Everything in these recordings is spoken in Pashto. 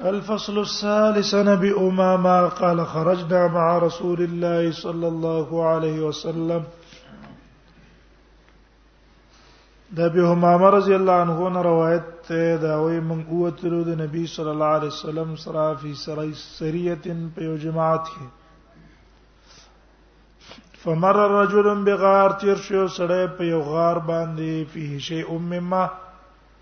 الفصل الثالث نبي امامه قال خرجنا مع رسول الله صلى الله عليه وسلم د ابي همامه رضی الله عنه نه روایت ته دا وی من قوت رو د نبی صلی الله علیه وسلم سره فی سری سریه په یو جماعت کې فمر رجل بغار تیر شو سړی په یو غار باندې فيه شی ام ما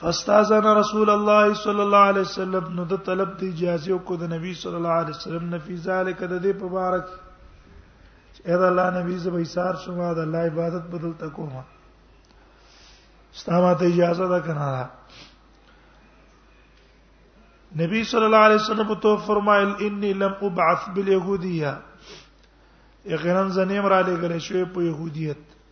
فاستاذن رسول الله صلی الله علیه وسلم نو د طلب دی اجازه کو د نبی صلی الله علیه وسلم نه فی ذلک د دې په بارک اې دا الله نبی زبې سار شما د الله عبادت بدل تکوم ستامه ته اجازه ده کنه نبی صلی الله علیه وسلم تو فرمایل انی لم ابعث بالیهودیه یقینا زنیم را لګل شوی په يهودیت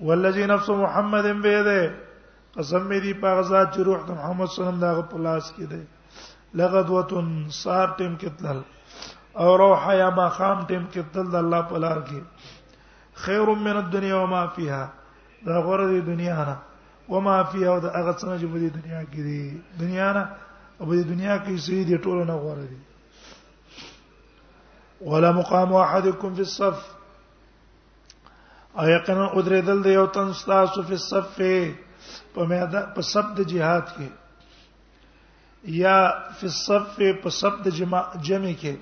والذي نفس محمد بيده قسم دې په غزا چې روح د محمد صلی الله علیه وسلم دغه په لاس کې دی لغدوتن سار ټیم کې تل او روح یا ما خام ټیم کې تل د الله په لار کې خیر من الدنيا وما فيها دا غره دې دنیا نه وما فيها او د هغه څه چې په دې دنیا کې دي دنیا نه او په دې دنیا کې سې دې ټول نه غره دي ولا مقام احدكم في الصف او یقینا او درېدل د یو تن تاسو په صف په میدا په صف د جهاد کې یا په صف په صف د جمع جمع کې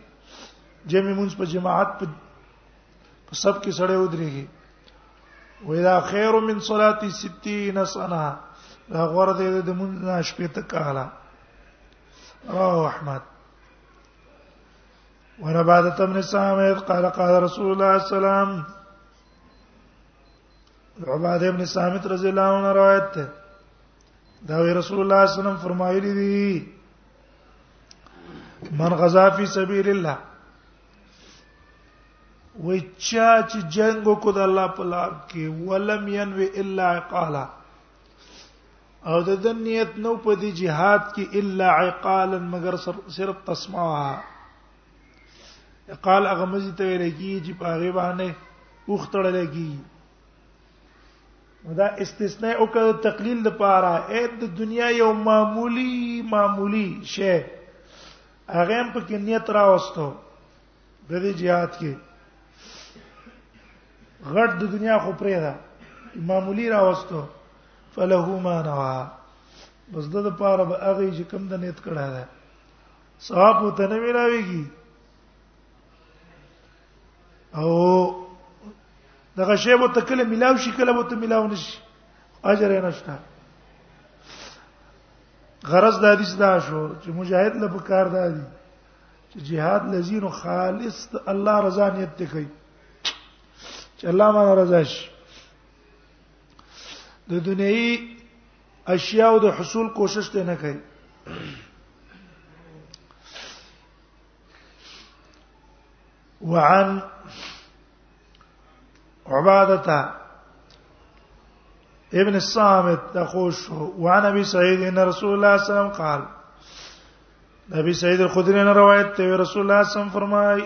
جمع مونږ په جماعت په صف کې سره ودرېږي وإذا خير من صلاة 60 سنه دا غور دې د مونږ نه شپې ته کاله رواه احمد وربادة بن الصامت قال قال رسول الله صلى الله عليه وسلم عباده ابن صامت رضی الله عنه روایت ده دا وی رسول الله صلی الله علیه وسلم فرمایلی دی من غزا فی سبیل الله و چا چې جنگ کو د الله په لار کې ولم ينوي الا قالا او د د نیت نو په دې jihad کې الا عقالا مگر صرف تسمعها قال هغه مزي ته ویل کی چې په هغه باندې وختړل کی دا استثناء او کله تقلیل د پاره اې د دنیا یو معمولی معمولی شی هغه په کې نیت راوستو د دې jihad کې غټ د دنیا خو پرې ده معمولی راوستو فله ما نوا بس د لپاره به هغه چې کم د نیت کړه ده ثواب وته نه ملاويږي او دغه شی مو تکله ملاو شي کله مو ته ملاو نشي اجر یې نشته غرض د حدیث دا شو چې مجاهد له پکار دی چې jihad لذین خالص الله رضا نیت دی کوي چې الله باندې رضا شي د دنیوي اشیاء د حصول کوشش ته نه کوي وعن عبادته ابن الصامت تخوش وعن ابي سعيد ان رسول الله صلى الله عليه وسلم قال نبی سعید الخدری نے روایت ته رسول الله صم فرمای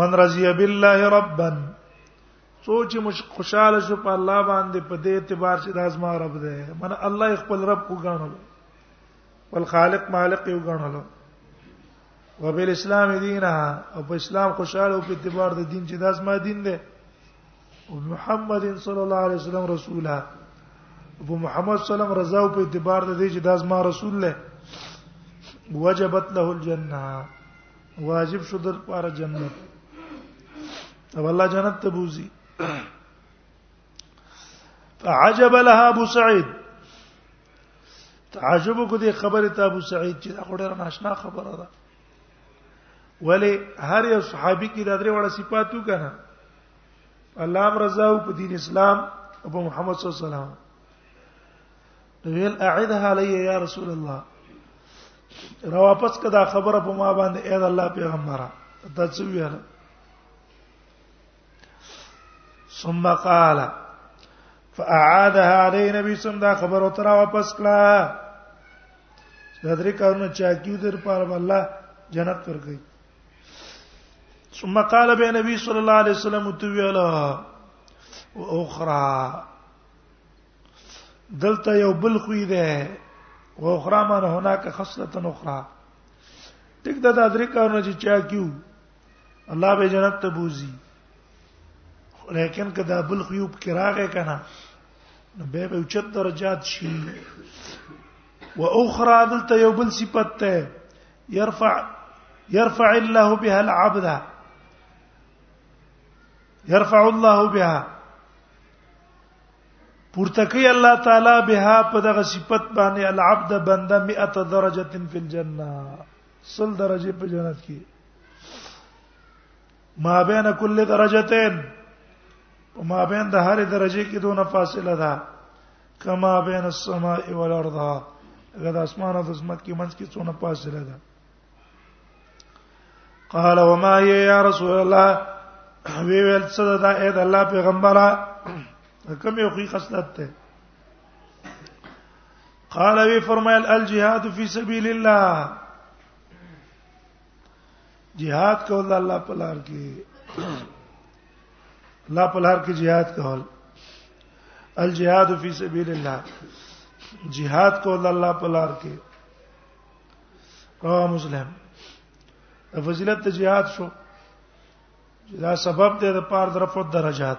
من رضی بالله ربا سوچ مش خوشاله شو په الله باندې په دې اعتبار چې داس ما رب ده من الله خپل رب کو غاڼل ول خالق مالک یو غنلو وبال اسلام دینه او په اسلام خوشاله او په اعتبار د دین چې داس ما دین دی او محمد صلی الله علیه وسلم رسوله ابو محمد صلی الله علیه وسلم رضا او په اعتبار د دې چې داس ما رسول له وجبت له الجنه واجب شو در پر جنت او الله جنت ته بوزي فعجب لها ابو سعید تعجب کو دې خبره ته ابو سعید چې دا خوري ناشنا خبره ده ولی هر یو صحابي کې د درې وړه صفاتو کنه الله رضا او په دین اسلام او په محمد صلی الله علیه وسلم ویل اعدها علی یا رسول الله را واپس کدا خبره په ما باندې اې الله پیغمبره تاسو ویل ثم قال فاعادها علی نبی سم دا خبر او تر واپس کړه د درې کارونه چا کیو در پاره الله جنت ورکړي ثم قال به نبی صلی الله علیه وسلم تو ویلا اخرى دلته یو بل خوې ده او اخرى معنی هناک خصله اخرى ټیک دا د درې کارونه چې چا کیو الله به جنت ته بوزي لیکن کدا بل خيوب کې راغې کنه نو به به اوچت درجات شي واخرى دلته یو بل صفت ته يرفع يرفع الله بها العبد يرفع الله بها پورته کوي الله تعالی بها په دغه صفت باندې العبد بنده 100 درجه فی الجنه سل درجه په جنت کې ما بین کل درجتين ما بین د هر درجه کې دونه فاصله ده کما بین السماء والارض غد اسمان او زمت کې منځ کې څونه فاصله ده قال وما هي يا رسول الله وی ویل څه ده اې د الله پیغمبره کوم یو خصلت ده قال وی فرمایل الجهاد فی سبیل الله جهاد کول الله په لار کې الله په لار کې jihad کول الجهاد فی سبیل الله jihad کول الله په لار کې رواه مسلم فضیلت ته jihad شو دا سبب دی د پاره درفو درجات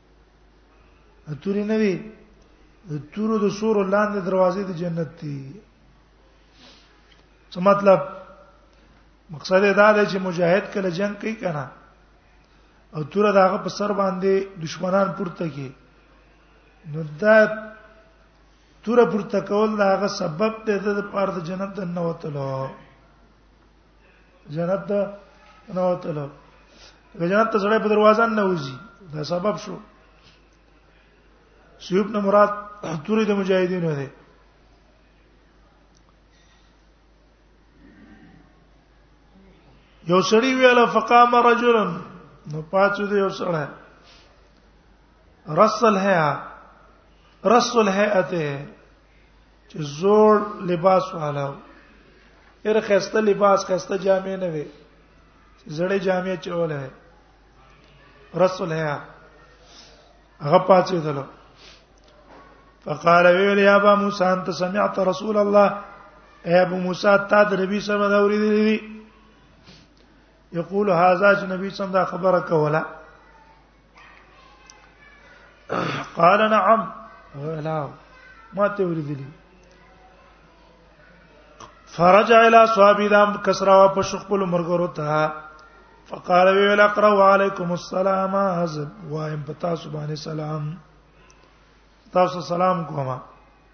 اتوري نه وي تورو د سور لاندې دروازې د جنت دي څه مطلب مقصد دا دی چې مجاهد کله جنگ کوي کنه او تور داغه په سر باندې دشمنان پورته کی نو دا تور پورته کول داغه سبب دی د پاره د جنت د نوتلو جنت نه وتل جنت ته سره په دروازه نه وځي دا سبب شو سیوب نه مراد توري د مجاهدینو ده یو سړی ویاله فقام رجلا نو پاتو دی یو سړی رسل ہے رسل ہے اته چې زوړ لباس والاو هر خسته لباس خسته جامې نه وي زړې جامې چولې رسول هيا هغه پاتې دلو فقال ویل یا ابا موسی انت سمعت رسول الله اے ابو موسی تا د نبی سره دا اوریدلې دي یقول هاذا چې نبی صلی الله خبره کوله قال نعم ولا ما ته ورېدلی فرجع الى اصحابي دام کسرا په شخل مرګرو ته فقال ویل اقرا وعليكم السلام حزب وایم پتا سبحان سلام تاسو سلام کومه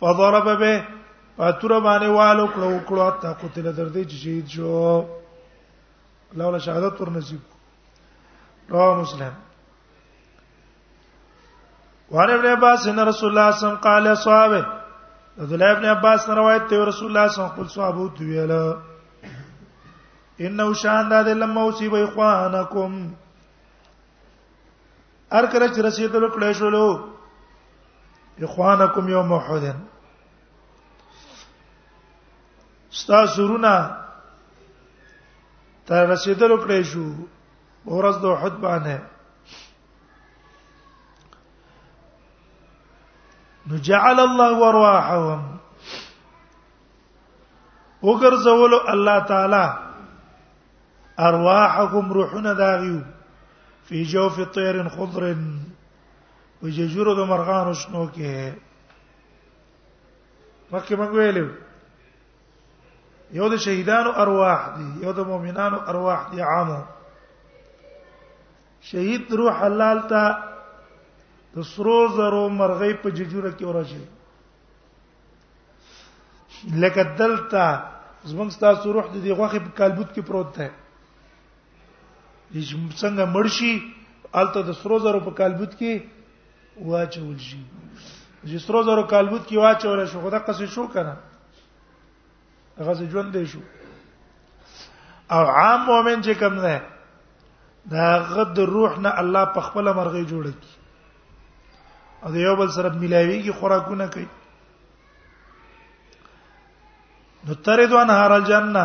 فضرب به پاتور باندې والو کړو کړو تا قتل در دې چې شهید شو الله ولا شهادت ور نصیب رواه مسلم وعن ابن عباس ان رسول الله صلی الله علیه وسلم قال اصحابه عبد الله ابن عباس روایت ته رسول الله صلی الله علیه وسلم خپل صحابه ته ویل انه شان د لموسی به اخوانکم هر کله چې رسیدلو کړی شولو اخوانکم یوم احد ستا سرونه تر رسیدلو کړی شو ورځ د احد باندې نو جعل الله ورواحهم وګرځول الله تعالی ارواحکم روحنا داغیو فی جوف طیر خضر وججرو د مرغان شنو کې مکه موږ ویلو یو د شهیدانو ارواح دي یو د مؤمنانو ارواح دي عامو شهید روح حلال ته د سرو زرو مرغۍ په ججوره کې ورشي لکه دلته زمونږ تاسو روح د دې غوخه په کالبوت کې پروت دی څنګه مرشي الته د سرو زرو په کالبوت کې واچول شي چې سرو زرو کالبوت کې واچول شي خدا قصې شو کنه هغه څه ژوند دی شو او عام مؤمن چې کوم نه دا غد روح نه الله په خپل مرغې جوړ کی او یو بل سره ملایويږي خوراکونه کوي نو ترې دوه نهار الجنه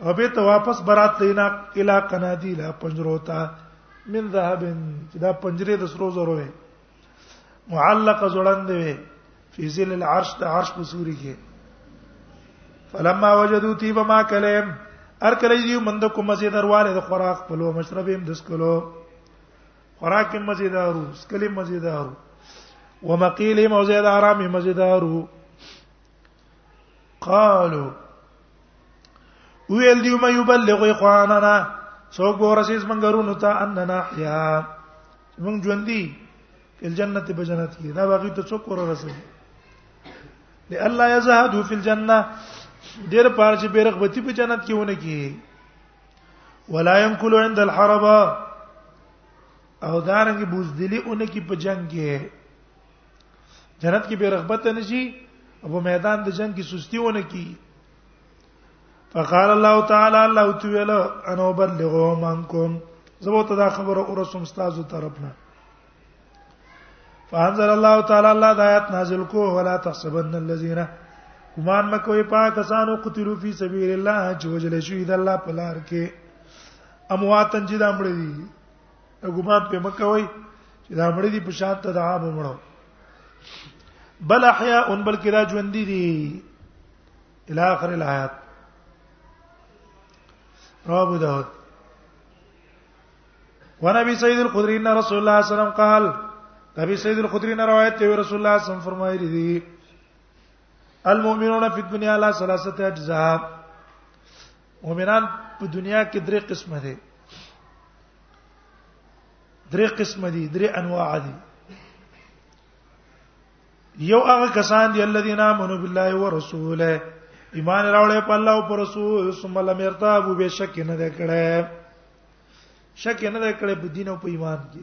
او به ته واپس برات لینا الی قنادیل پنجروتا من ذهب چې دا پنجره د سرو زرو وي معلق زړند وي فی ذل العرش د عرش په سوري کې فلما وجدوا تیب ما کلم ار کله یو مند کوم مزه درواله د خوراک په لو مشربیم د سکلو خوراک کې مزه دارو سکلې مزه دارو ومقیلهم او زید آرام مزه دارو قالو ویل دیو ما یبلغ اخواننا سو ګورسیز منګرونو ته اننا حیا موږ ژوندۍ په جنت په جنت کې دا باقي ته څوک ور رسي لالا یزهد فی الجنه ډیر پار چې بیرغ بتی په جنت کې ونه کی ولا ينقل عند الحرب او دارنګ بوزدلی اون کی په جنگ کې جنت کې به رغبت نشي او میدان د جنگ کې سستی ونه کی فقال الله تعالی الله تعالی انا بلغو منکم زبو ته دا خبره اورسم استادو طرفنا فانزل الله تعالی الله د آیات نازل کو ولا تحسبن الذين ګمان مکوې پاکستان قتلوا فی سبیل الله چې وجل شهید الله پلار کې امواتن چې دا مړ دي ګمان په مکوي چې دا مړ دي په شان ته د عام مړو بل احیا ان بل کې را ژوند دي دي الى اخر الحیات رواه ابو داود ونبي سيد الخدري ان رسول الله صلى الله عليه وسلم قال نبی سید الخدری نه روایت دی رسول الله صلی الله علیه وسلم فرمایلی دی المؤمنون فی الدنیا لا ثلاثه اجزاء مؤمنان په دنیا کې درې قسمه دي درې قسمه دي درې انواع دي یو هغه کسان دي الذين امنوا بالله ورسوله ایمان راوړې په الله او پر رسول ثم لم يرتابوا بشک نه ده کړه شک نه ده کړه په دین او په ایمان کې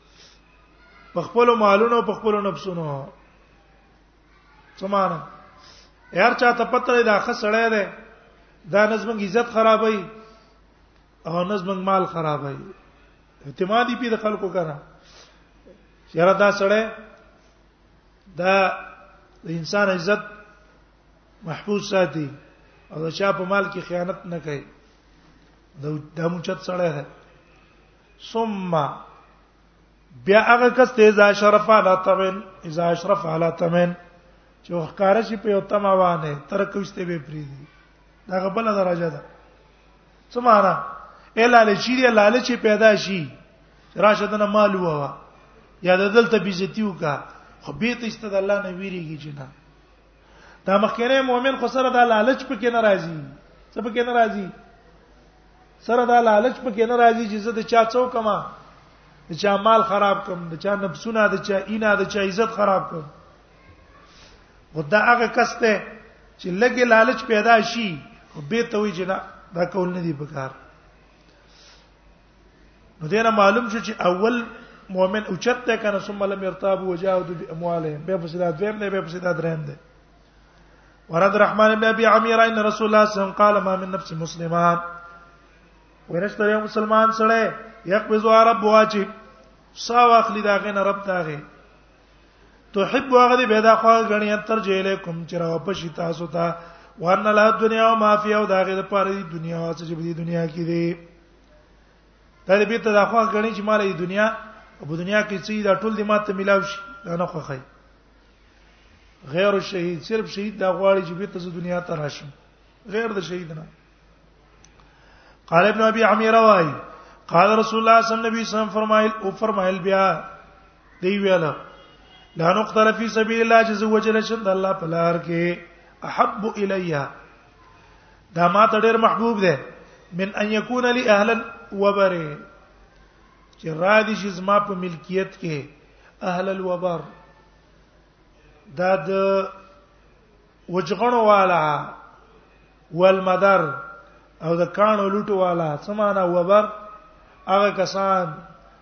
په خپل مالونو په خپل نفسونو سمانه یار چا ته پته دا خسړې ده دا نظم عزت خرابای او نظم مال خرابای اعتمادي په خلکو کرا یاره دا سړې دا د انسان عزت محفوظ ساتي او دا چا په مال کې خیانت نه کوي دا د مونچت سړې ده ثم بیا هغه کس ته اذا شرف علی تمن اذا اشرف علی تمن چې وقار شي په یو تما باندې تر کوسته به پریدي دا غبل درجه ده څه معنا الا لچی دی لالچ پیدا شي راشدنه مال ووا یا د دلته بیزتیو کا خو بیت است د الله نه ویریږي جنا دا مخکنه مؤمن خو سره دا لالچ پکې ناراضي څه پکې ناراضي سره دا لالچ پکې ناراضي چې زه د چا څوک ما د چا مال خراب کوم د چا نفسونه د چا اینا د چا عزت خراب کوم ودا هغه کس ته چې لګي لالچ پیدا شي او به ته وي چې دا کول نه دی پکار نو دینه معلوم شو چې اول مؤمن اوچت ده کنه ثم لم يرتاب وجاهدوا باموالهم به فساد دویم نه به فساد دریم ده ورد رحمان بن ابي عمير ان رسول الله صلى الله عليه وسلم قال ما من نفس مسلمان ورشت یو مسلمان سره يقبض رب واجب سا واخلي دا غنه رب تاغه تحب هغه دې پیدا خو غنی تر جیله کوم چې را واپس تاسو ته وان لا دنیا او ما فی او دا غې د پاره دنیا او څه چې په دنیا کې دي دا به ته دا خو غنی چې مال د دنیا په دنیا کې چې دا ټول د ماته ملاو شي دا نه خوخی غیر الشهید صرف شهید دا غواړي چې به ته د دنیا ته راشم غیر د شهید نه قال ابن ابي عميره وايي قال رسول الله صلی الله علیه وسلم فرمایل او فرمایل بیا دی ویلا لا نقتل فی سبیل الله جز وجل شد الله پلار کې احب الیا دا ما ته ډیر محبوب ده من ان یکون لی اهلا وبره چې را دي چې زما په ملکیت کې اهل الوبر دا د وجغړو والا والمدر او د کانو لټو والا سمانا وبر هغه کسان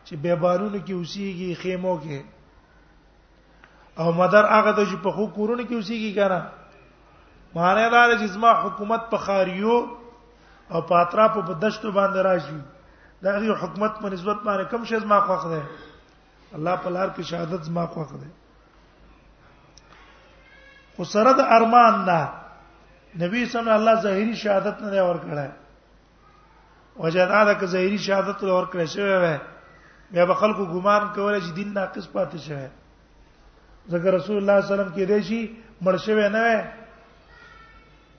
چې به بارونو کې اوسېږي خیمو کې او مدار هغه د چې په خو کورونه کې اوسېږي کنه معنی دا چې زما حکومت په خاریو او په اطراف په دشتو باندې راځي دا غي حکومت په نسبت باندې کم شي زما خوښ ده الله په لار کې شهادت زما خوښ ده خو سره د ارمان نه نبی صلی الله علیه وسلم الله ظاهری شهادت نه ورکړای وجدا دا که ظاهري شهادت لور کړی شوی وای بیا به خلکو ګمان کوله چې دین ناقص پاتې شوی ځکه رسول الله صلی الله علیه وسلم کې دی شي مړ شوی نه وای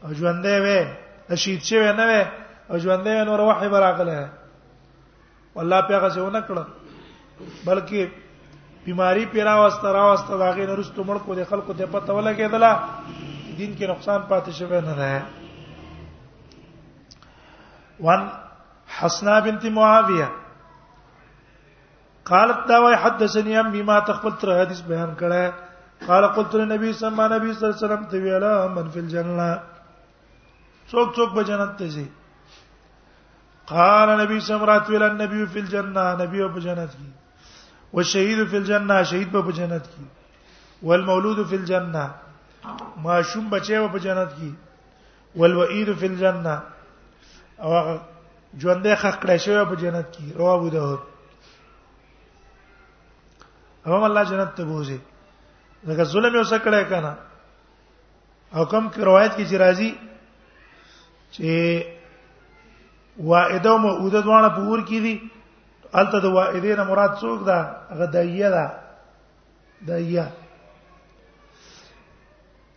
او ژوندې وای شهید شوی نه وای او ژوندې نور وحی براغله والله پیغه څه ونه کړ بلکې بیماری پیرا واست را واست دا غي نرستو مړ کو د خلکو ته پته ولګیدله دین کې نقصان پاتې شوی نه ده وان حسنا بنت معاویه قالت دا وای حدثني ام بما تخبل تر حدیث بیان کړه قال قلت للنبي صلى الله عليه وسلم ته ویلا من فی الجنه څوک څوک به جنت ته ځي قال نبی سمرات ویل النبی فی الجنه نبی په جنت کې والشهید فی الجنه شهید په جنت کې والمولود فی الجنه معشوم بچي په جنت کې والوئید فی الجنه او ژوندې خخ کړی شوی په جنت کې رواه ابو داود هم الله جنت ته بوزي دا ظلم یو څه کړی کنه او کوم کې روایت کې چې راځي چې وائده او موعوده دواړه په ور کې دي الته د وائده نه مراد څوک ده هغه دایه ده دایه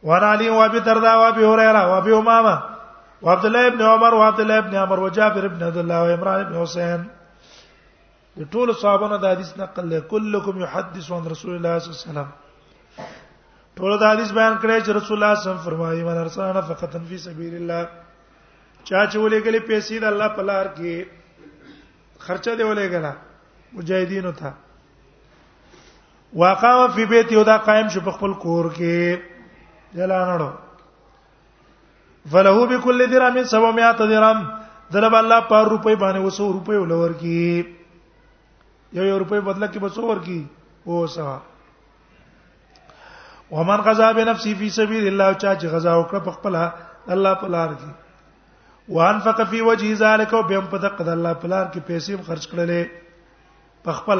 وانا علی و ابي دردا و ابي هريره و ابي امامه و عبد الله ابن عمر و عبد الله ابن عمر و جابر ابن عبد الله و عمران ابن حسين د ټولو صحابانو د حدیث نقل له کلکم یحدث عن رسول الله صلی الله علیه وسلم ټول د حدیث بیان کړی چې رسول الله صلی الله علیه وسلم فرمایي من ارسلنا فقط فی سبیل الله چا چې ولې غلې پیسې د الله په لار کې خرچه دی ولې غلا مجاهدینو ته واقام فی بیت یو دا قائم شو په خپل کور کې جلانړو فله بكل درهم 700 درهم دلب الله پر روپې باندې وسو روپې ولور کی یو یو روپې بدله کې بسو ور کی او سوا ومن غزا بنفسه فی سبیل الله چا چې غزا وکړه په خپل الله په لار کې وانفق فی وجه ذلک او بهم په دقه الله په لار کې پیسې خرج کړلې په خپل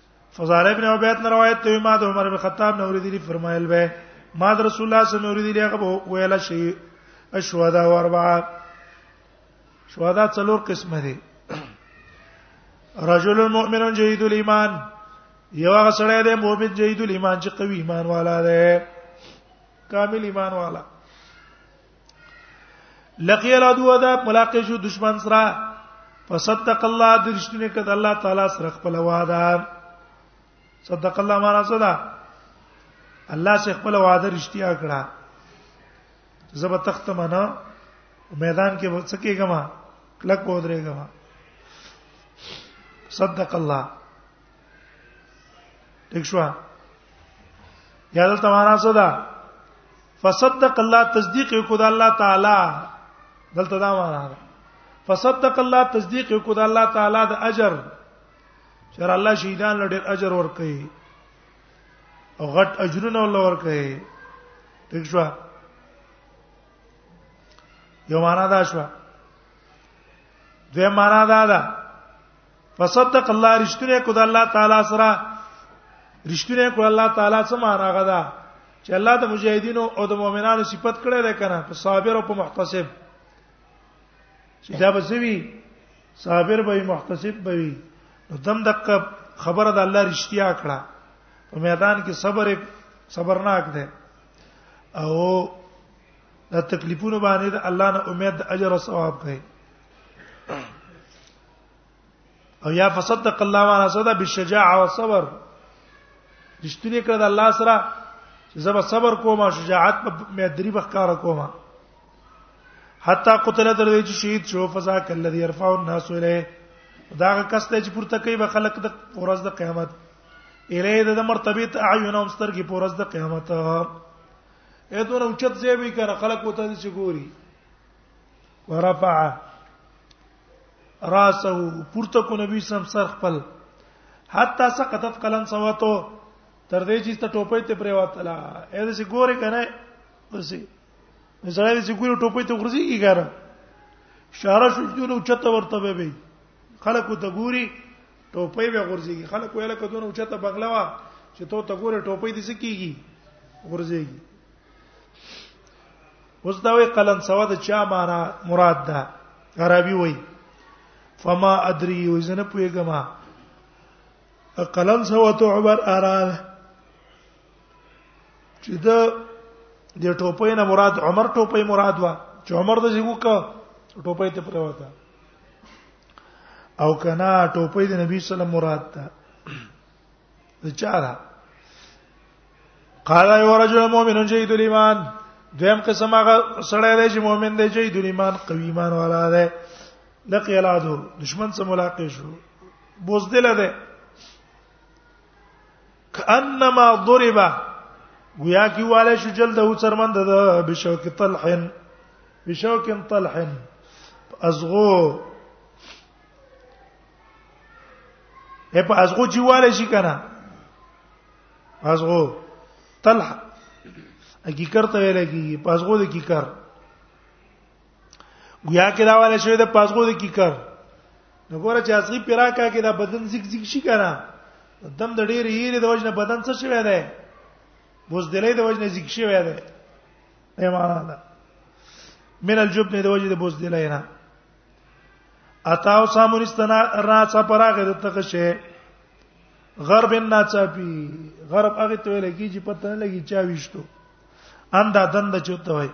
فضال ابن عبید نے روایت ته ما د عمر بن خطاب نو ردی فرمایل به ما د رسول الله صلی الله علیه وسلم نو ردی هغه ویل شي اشهدا و اربعه شهدا څلور قسمه دي رجل مؤمن جيد الايمان یو هغه سره دی مؤمن جيد الايمان چې قوي ایمان والا دی کامل ایمان والا لقي العدو دا ملاقات شو دشمن سره فصدق الله د رښتینه کده الله تعالی سره خپل وعده صدق الله معنا څه ده الله سره خپل وعده رښتیا کړه زب تخت منا میدان کې وڅکېګما کلک پودرېګما صدق الله ٹھیک شو یا دلته معنا څه ده فصدق الله تصدیق کو د الله تعالی دلته دا معنا ده فصدق الله تصدیق کو د الله تعالی د اجر چر الله شهیدان له ډېر اجر ورکړي او غټ اجرونه ول ورکړي ٹھیک شو یو معنا دا شو دوی معنا دا ده فصدق الله رښتونه کو د الله تعالی سره رښتونه کو الله تعالی څه معنا غدا چې الله د مجاهدینو او د مؤمنانو صفت کړی دی کنه په صابر او په محتسب چې دا به سوي صابر به محتسب به وي نو دم دک خبره د الله رښتیا کړه په میدان کې صبر صبرناک دی او د تکلیفونو باندې د الله نه امید د اجر او ثواب کوي او یا فصدق الله وانا صدا بالشجاعه والصبر رښتینی کړه د الله سره چې زما صبر کوم او شجاعت په مې درې بخکار کوم حتا قتل تر دې چې شهید شو فزا کله الذي يرفع الناس الیه دا کس ته چې پورته کوي به خلق د ورځ د قیامت الیه د مرتبه ته اعینهم سترګې په ورځ د قیامت اې دونه اوچت ځای به کړه خلق وته چې ګوري ورفع راسه پورته کو نبی سم سر خپل حتا سقطت قلن سواتو تر دې چې ته ټوپې ته پرې واتلا اې دې ګوره کنه وسی زړه دې ګوره ټوپې ته ورځي کی کار شهر شو چې نو چته ورته به وي خلکو ته ګوري ټوپې به ورځي خلکو یې لکه دونه چته بغلوا چې ته ته ګوره ټوپې دې سکیږي ورځي اوس دا وی قلن سوا د چا معنا مراد ده عربي وای فما ادري وزنه پويګم قلن سوا تعبر ارال چې دا د ټوپۍ نه مراد عمر ټوپۍ مراد وا چې عمر د زیګو کا ټوپۍ ته پروته او کنا ټوپۍ د نبی صلی الله علیه وسلم مراد ده چاره قال ايو رجل مؤمن جيد الايمان دویم قسم هغه سړی دی چې مؤمن دی جيد الايمان قوي ایمان والا دی لقي العدو دشمن سره ملاقات شو بوزدل دی کانما ضرب گویا کی والا شو جلد او چرمند ده بشوک طلحن بشوک طلحن ازغو اے په ازغو جواله شي کنه ازغو طلح اګیکر ته ویل کیږي په ازغو د کیکر گویا کې دا واله شوی د پاسغو د کیکر نو ګوره چې ازغي پیراکا کې دا بدن زیګ زیګ شي کنه دم د ډېر یې د وجنه بدن څه شوی دی بوز دلې د وجنه زیګ شوی دی ایمانه من الجبن د وجه د بوز دلې نه اتاو سامون استنا را څا پراغه د تک شي غرب نه چاپی غرب هغه ته لګی چې پته نه لګی چا وشتو اندا دند چوته وای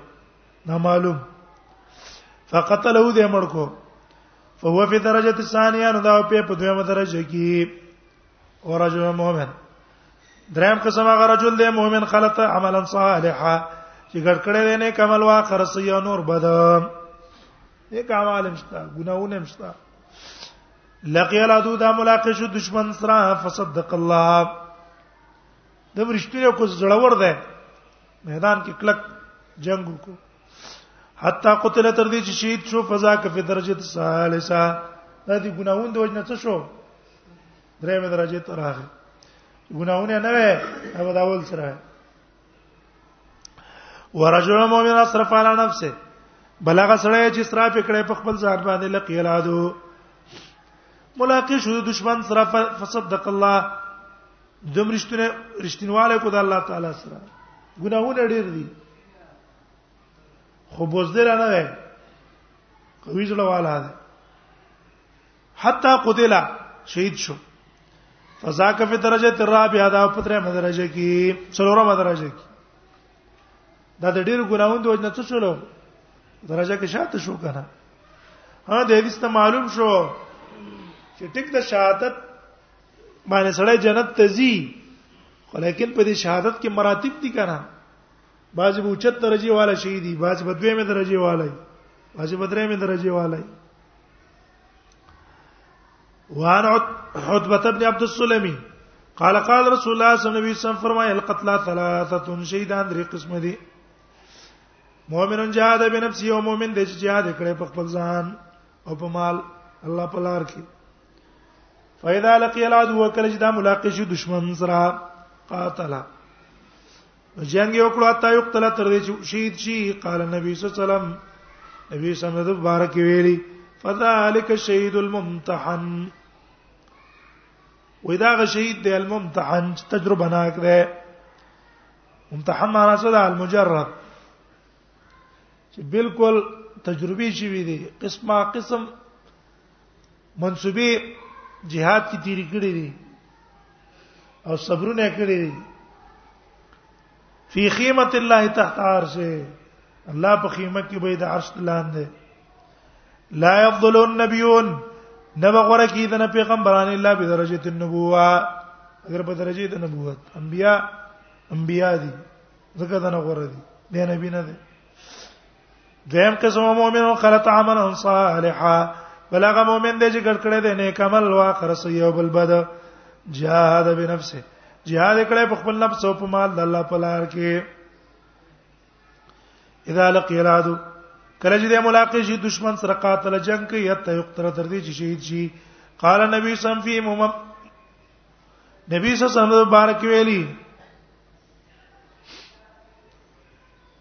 نه معلوم فقتله دې مړ کو فهو فی درجه ثانیه نو دا په دویمه درجه کې ورجل مؤمن دریم قسم هغه رجل دی مؤمن خلط عملا صالحا چې ګډ کړي دی نه کمل وا خرس یا نور بد یک اعمال مشتا ګناونه مشتا لقي العدو دا ملاقات شو دشمن سره فصدق الله د ورشتنه کو زړور ده میدان کې کلک جنگ وکړو حتا قتل تر دې چې شهید شو فزا ک فی درجه الثالثه دا دي ګناوند وجنه څه شو درې مې درجه ته راغی ګناونه نه وې هغه دا ول سره ورجل مؤمن اصرف علی نفسه بلغه سره چې اسراف کړي په خپل ځان باندې لقی الادو ملاقات شو دشمن سره فصدق الله دم رښتونه رښتینواله کو د الله تعالی سره ګناهونه ډیر دي خو بوزدل نه ده قوی زړه والا ده حتا قتل شهید شو فذاک فی درجه الرابعه دا په ترمه درجه کې څلورمه درجه کې دا د ډیر ګناوند وجنه څه شولو درجه کې شاته شو کنه ها د حدیث ته معلوم شو چې ټیک د شهادت باندې سړی جنت ته ځي ولیکن په دې شهادت کې مراتب دي کنه بعض به اوچت درجه والا شهیدی بعض به دویمه درجه والا بعض به درېمه درجه والا وعن عتبة بن عبد السلمي قال قال رسول الله صلى الله عليه وسلم فرمای القتل ثلاثه شهیدان درې قسم دي مؤمن جهاد بنفسه او مؤمن د جهاد کړي په خپل ځان او په مال الله په لار کې فاذا لقي العدو وکړه چې دا ملاقات شي دشمن سره قاتله جنگ یو کړو تا یو قتل تر دې چې شهید شي قال نبی صلی الله علیه وسلم نبی صلی الله علیه وسلم بارک ویلی فذلک الشهید الممتحن وې دا غ شهید دی الممتحن چې تجربه ناک دی امتحان معنا څه ده المجرب چې بالکل تجربي شي وي دي قسمه قسم منسوبي جهاد کې تیری کړی دي او صبرونه کړی دي فی خیمه الله تحت عرشه الله په خیمه کې به د عرش لاندې لا يفضل النبيون نبا غره کې د پیغمبران الله به درجه النبوه اگر په درجه د نبوت انبیا انبیا دي ځکه دا نه غره دي د نبی نه دي دیم قسم مؤمن خلط عملا صالحا بلغه مؤمن دی چې ګډ کړی دی نیک عمل واخر سیو بل بد جهاد بنفسه جهاد کړی په خپل نفس او په مال د الله په لار کې اذا لقي العدو کله چې د ملاقات شي دشمن سره قاتل جنگ کوي یا ته یقتر تر دې چې شهید شي قال نبی سم فی مم نبی سم بارک ویلی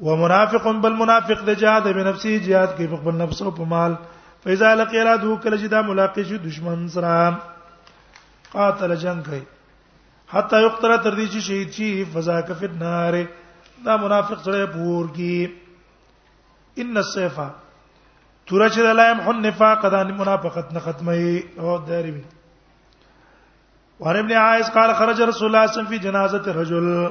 ومنافق بل منافق د جهاد به نفسي جهاد کې په خپل نفس او په مال فاذا لقي الاده کله چې دا ملاقات شي دشمن سره قاتل جنگ کوي حتا یقتل تر دې چې شهید شي فزا کفت نار دا منافق سره پور کی ان السيف تور چې لا يمح النفاق دا منافقت نه ختمه او داري وعن ابن عائز قال خرج رسول الله صلى الله عليه وسلم في جنازه رجل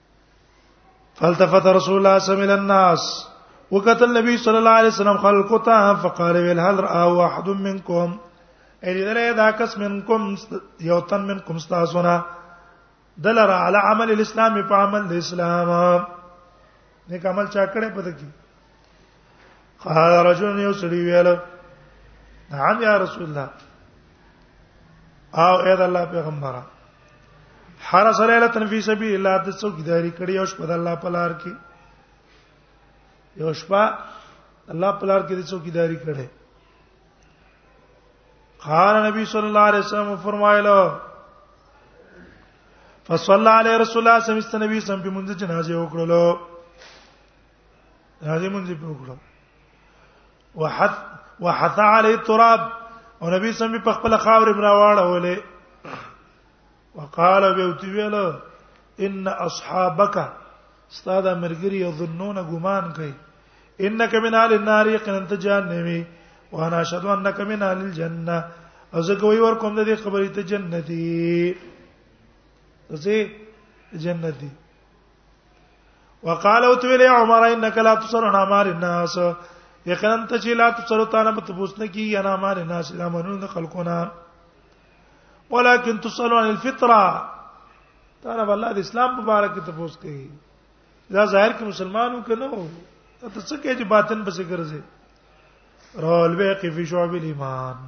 فالتفت رسول الله صلی الله علیه وسلم الناس وقت النبي صلی الله علیه وسلم خلقته فقال هل را واحد منکم اې دې دا کس منکم یو تن منکم تاسو نه دلر علی عمل الاسلام په عمل د اسلام نیک عمل چا کړه پد کی قال رجل یو سړي ویل نعم یا رسول الله او اې د الله پیغمبره حرس ليله فی سبیل الله د څوکیداری کړی او شپه د الله په لار کې یو شپه الله په لار کې د څوکیداری کړی قال نبی صلی الله علیه وسلم فرمایلو فصلى عليه رسول الله صلی الله علیه وسلم په منځ جنازه وکړلو راځي مونږ په وکړو وحث وحث علی التراب او نبی سم په خپل خاور امرا واړه ولې وقال بيوتي ویل ان اصحابک استاد مرګری یظنون ګمان کوي انك من اهل النار يقين تجهنمي وانا اشهد انك من اهل الجنه او زه کوي ور کوم د دې خبرې ته جنتی زه جنتی وقال او تویل عمر انک لا تسر عن امر الناس یقینا ته چې لا تسر تا نه متبوس نه کی انا امر الناس لا منون خلقنا ولكن تسالو عن الفطره تا نه الله د اسلام په اړه کې تبوس کوي دا ظاهر کې مسلمانو کنه ته څه کې چې باطن بسې ګرځي رول به کې فی شعب الایمان